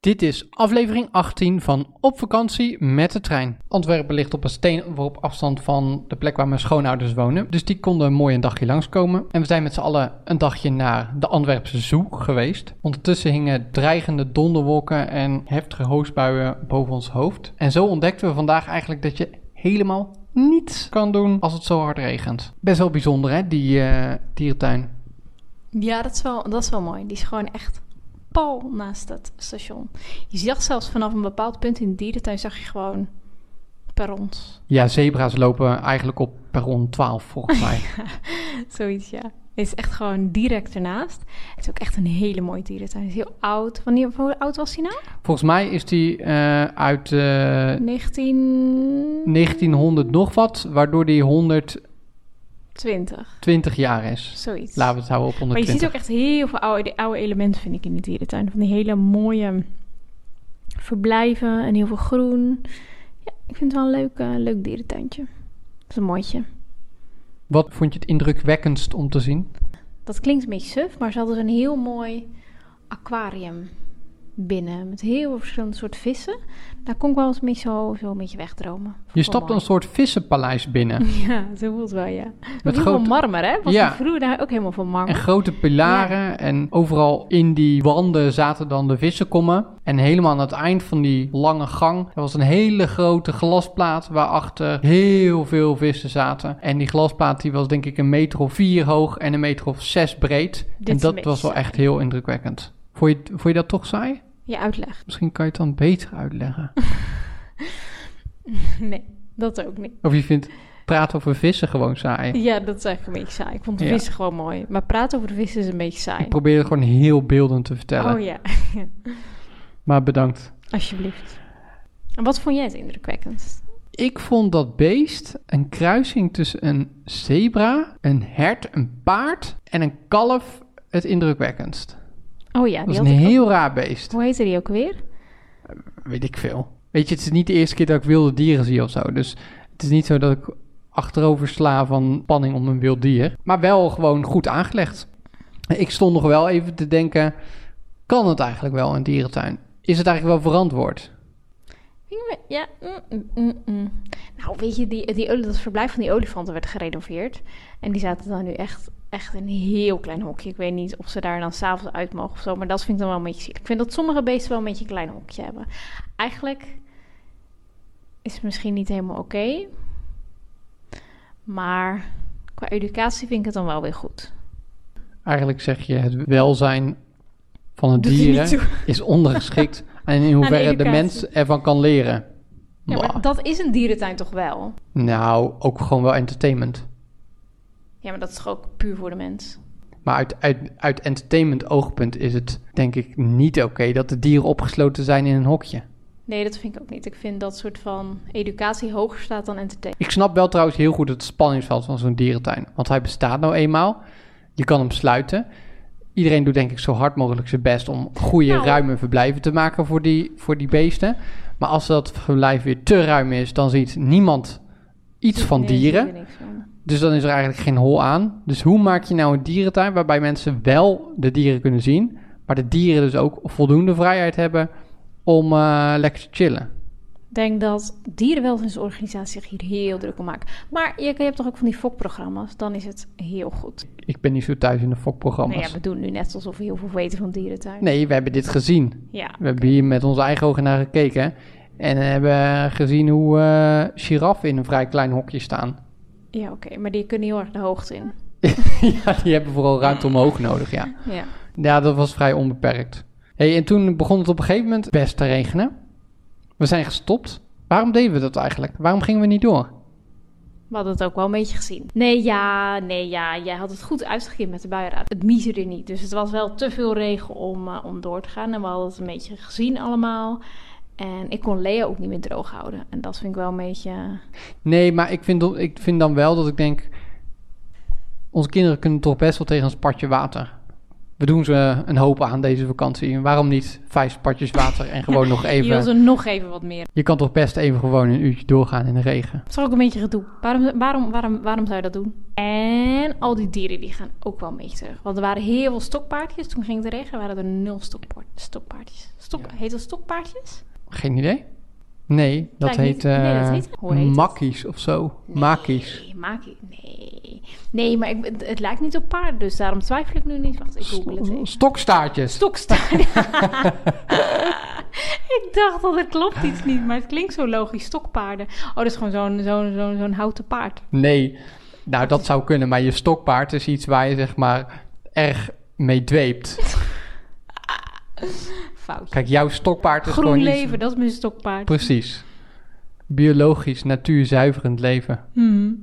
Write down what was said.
Dit is aflevering 18 van Op vakantie met de trein. Antwerpen ligt op een steenworp afstand van de plek waar mijn schoonouders wonen. Dus die konden mooi een dagje langskomen. En we zijn met z'n allen een dagje naar de Antwerpse Zoo geweest. Ondertussen hingen dreigende donderwolken en heftige hoosbuien boven ons hoofd. En zo ontdekten we vandaag eigenlijk dat je helemaal niets kan doen als het zo hard regent. Best wel bijzonder hè, die uh, dierentuin. Ja, dat is, wel, dat is wel mooi. Die is gewoon echt pal naast het station. Je zag zelfs vanaf een bepaald punt in de dierentuin zag je gewoon perrons. Ja, zebra's lopen eigenlijk op perron 12 volgens mij. Zoiets, ja. Het is echt gewoon direct ernaast. Het is ook echt een hele mooie dierentuin. Het is heel oud. Wanneer, hoe oud was hij nou? Volgens mij is die uh, uit... Uh, 19... 1900 nog wat, waardoor die 100 20. 20 jaar is. Zoiets. Laten we het houden op 120. Maar je ziet ook echt heel veel oude, oude elementen, vind ik, in de dierentuin. Van die hele mooie verblijven en heel veel groen. Ja, ik vind het wel een leuk, uh, leuk dierentuintje. Dat is een mooitje. Wat vond je het indrukwekkendst om te zien? Dat klinkt een beetje suf, maar ze hadden een heel mooi aquarium binnen. Met heel veel verschillende soorten vissen. Daar kon ik wel eens een beetje zo, zo een beetje wegdromen. Je stapt een soort vissenpaleis binnen. Ja, zo voelt wel, ja. Met grote... marmer, hè? Was ja. vroeger daar ook helemaal van marmer. En grote pilaren. Ja. En overal in die wanden zaten dan de vissenkommen. En helemaal aan het eind van die lange gang... er was een hele grote glasplaat... waarachter heel veel vissen zaten. En die glasplaat die was denk ik een meter of vier hoog... en een meter of zes breed. Dit en dat was wel echt heel indrukwekkend. Vond je, vond je dat toch saai? Je uitleg. Misschien kan je het dan beter uitleggen. nee, dat ook niet. Of je vindt praten over vissen gewoon saai. Ja, dat is eigenlijk een beetje saai. Ik vond de ja. vissen gewoon mooi. Maar praten over de vissen is een beetje saai. Ik probeer het gewoon heel beeldend te vertellen. Oh ja. maar bedankt. Alsjeblieft. En wat vond jij het indrukwekkendst? Ik vond dat beest een kruising tussen een zebra, een hert, een paard en een kalf het indrukwekkendst. Oh ja, dat is een heel raar beest. Hoe heette die ook weer? Weet ik veel. Weet je, het is niet de eerste keer dat ik wilde dieren zie of zo. Dus het is niet zo dat ik achterover sla van spanning om een wild dier. Maar wel gewoon goed aangelegd. Ik stond nog wel even te denken: kan het eigenlijk wel een dierentuin? Is het eigenlijk wel verantwoord? Ja, mm, mm, mm. nou weet je, die, die, dat verblijf van die olifanten werd gerenoveerd. En die zaten dan nu echt echt een heel klein hokje. Ik weet niet of ze daar dan s'avonds uit mogen of zo. Maar dat vind ik dan wel een beetje ziek. Ik vind dat sommige beesten wel een beetje een klein hokje hebben. Eigenlijk is het misschien niet helemaal oké. maar qua educatie vind ik het dan wel weer goed. Eigenlijk zeg je het welzijn van het dieren is ondergeschikt. en in hoeverre de, de mens ervan kan leren. Ja, maar dat is een dierentuin toch wel? Nou, ook gewoon wel entertainment. Ja, maar dat is toch ook puur voor de mens? Maar uit, uit, uit entertainment oogpunt is het denk ik niet oké dat de dieren opgesloten zijn in een hokje. Nee, dat vind ik ook niet. Ik vind dat soort van educatie hoger staat dan entertainment. Ik snap wel trouwens heel goed het spanningsveld van zo'n dierentuin. Want hij bestaat nou eenmaal. Je kan hem sluiten. Iedereen doet denk ik zo hard mogelijk zijn best om goede, nou, ruime verblijven te maken voor die, voor die beesten. Maar als dat verblijf weer te ruim is, dan ziet niemand iets van dieren. Dus dan is er eigenlijk geen hol aan. Dus hoe maak je nou een dierentuin waarbij mensen wel de dieren kunnen zien, maar de dieren dus ook voldoende vrijheid hebben om uh, lekker te chillen? Ik denk dat dierenwelzijnsorganisatie zich hier heel druk om maken. Maar je, je hebt toch ook van die fokprogramma's? Dan is het heel goed. Ik ben niet zo thuis in de fokprogramma's. Nee, ja, we doen nu net alsof we heel veel weten van dierentuin. Nee, we hebben dit gezien. Ja, we hebben hier met onze eigen ogen naar gekeken. En hebben gezien hoe uh, giraffen in een vrij klein hokje staan. Ja, oké. Maar die kunnen heel erg de hoogte in. ja, die hebben vooral ruimte omhoog nodig, ja. Ja, ja dat was vrij onbeperkt. Hey, en toen begon het op een gegeven moment best te regenen. We zijn gestopt. Waarom deden we dat eigenlijk? Waarom gingen we niet door? We hadden het ook wel een beetje gezien. Nee, ja, nee, ja. Jij had het goed uitgegeven met de buienraad. Het miezerde niet. Dus het was wel te veel regen om, uh, om door te gaan. En we hadden het een beetje gezien allemaal. En ik kon Lea ook niet meer droog houden. En dat vind ik wel een beetje. Nee, maar ik vind, ik vind dan wel dat ik denk. Onze kinderen kunnen toch best wel tegen een spatje water. We doen ze een hoop aan deze vakantie. Waarom niet vijf spatjes water en gewoon nog even... Je wil ze nog even wat meer. Je kan toch best even gewoon een uurtje doorgaan in de regen. Dat is ook een beetje gedoe. Waarom, waarom, waarom, waarom zou je dat doen? En al die dieren die gaan ook wel een beetje terug. Want er waren heel veel stokpaardjes. Toen ging het regen waren er nul stokpaardjes. Stokpaardjes. Stok, Ja. Heet dat stokpaardjes? Geen idee? Nee, dat heet, niet- nee, dat eh, heet- hoe heet het? makkies of zo. Nee, maki. Nee. Nee, maar ik, het, het lijkt niet op paarden, dus daarom twijfel ik nu niet. Wacht, ik google het even. Stokstaartjes. Stokstaart. ik dacht dat het klopt iets niet, maar het klinkt zo logisch. Stokpaarden. Oh, dat is gewoon zo'n zo'n zo'n zo'n houten paard. Nee, nou dat zou kunnen, maar je stokpaard is iets waar je zeg maar erg mee dweept. Foutje. Kijk, jouw stokpaard is Groen gewoon leven, iets... dat is mijn stokpaard. Precies. Biologisch, natuurzuiverend leven. Hmm.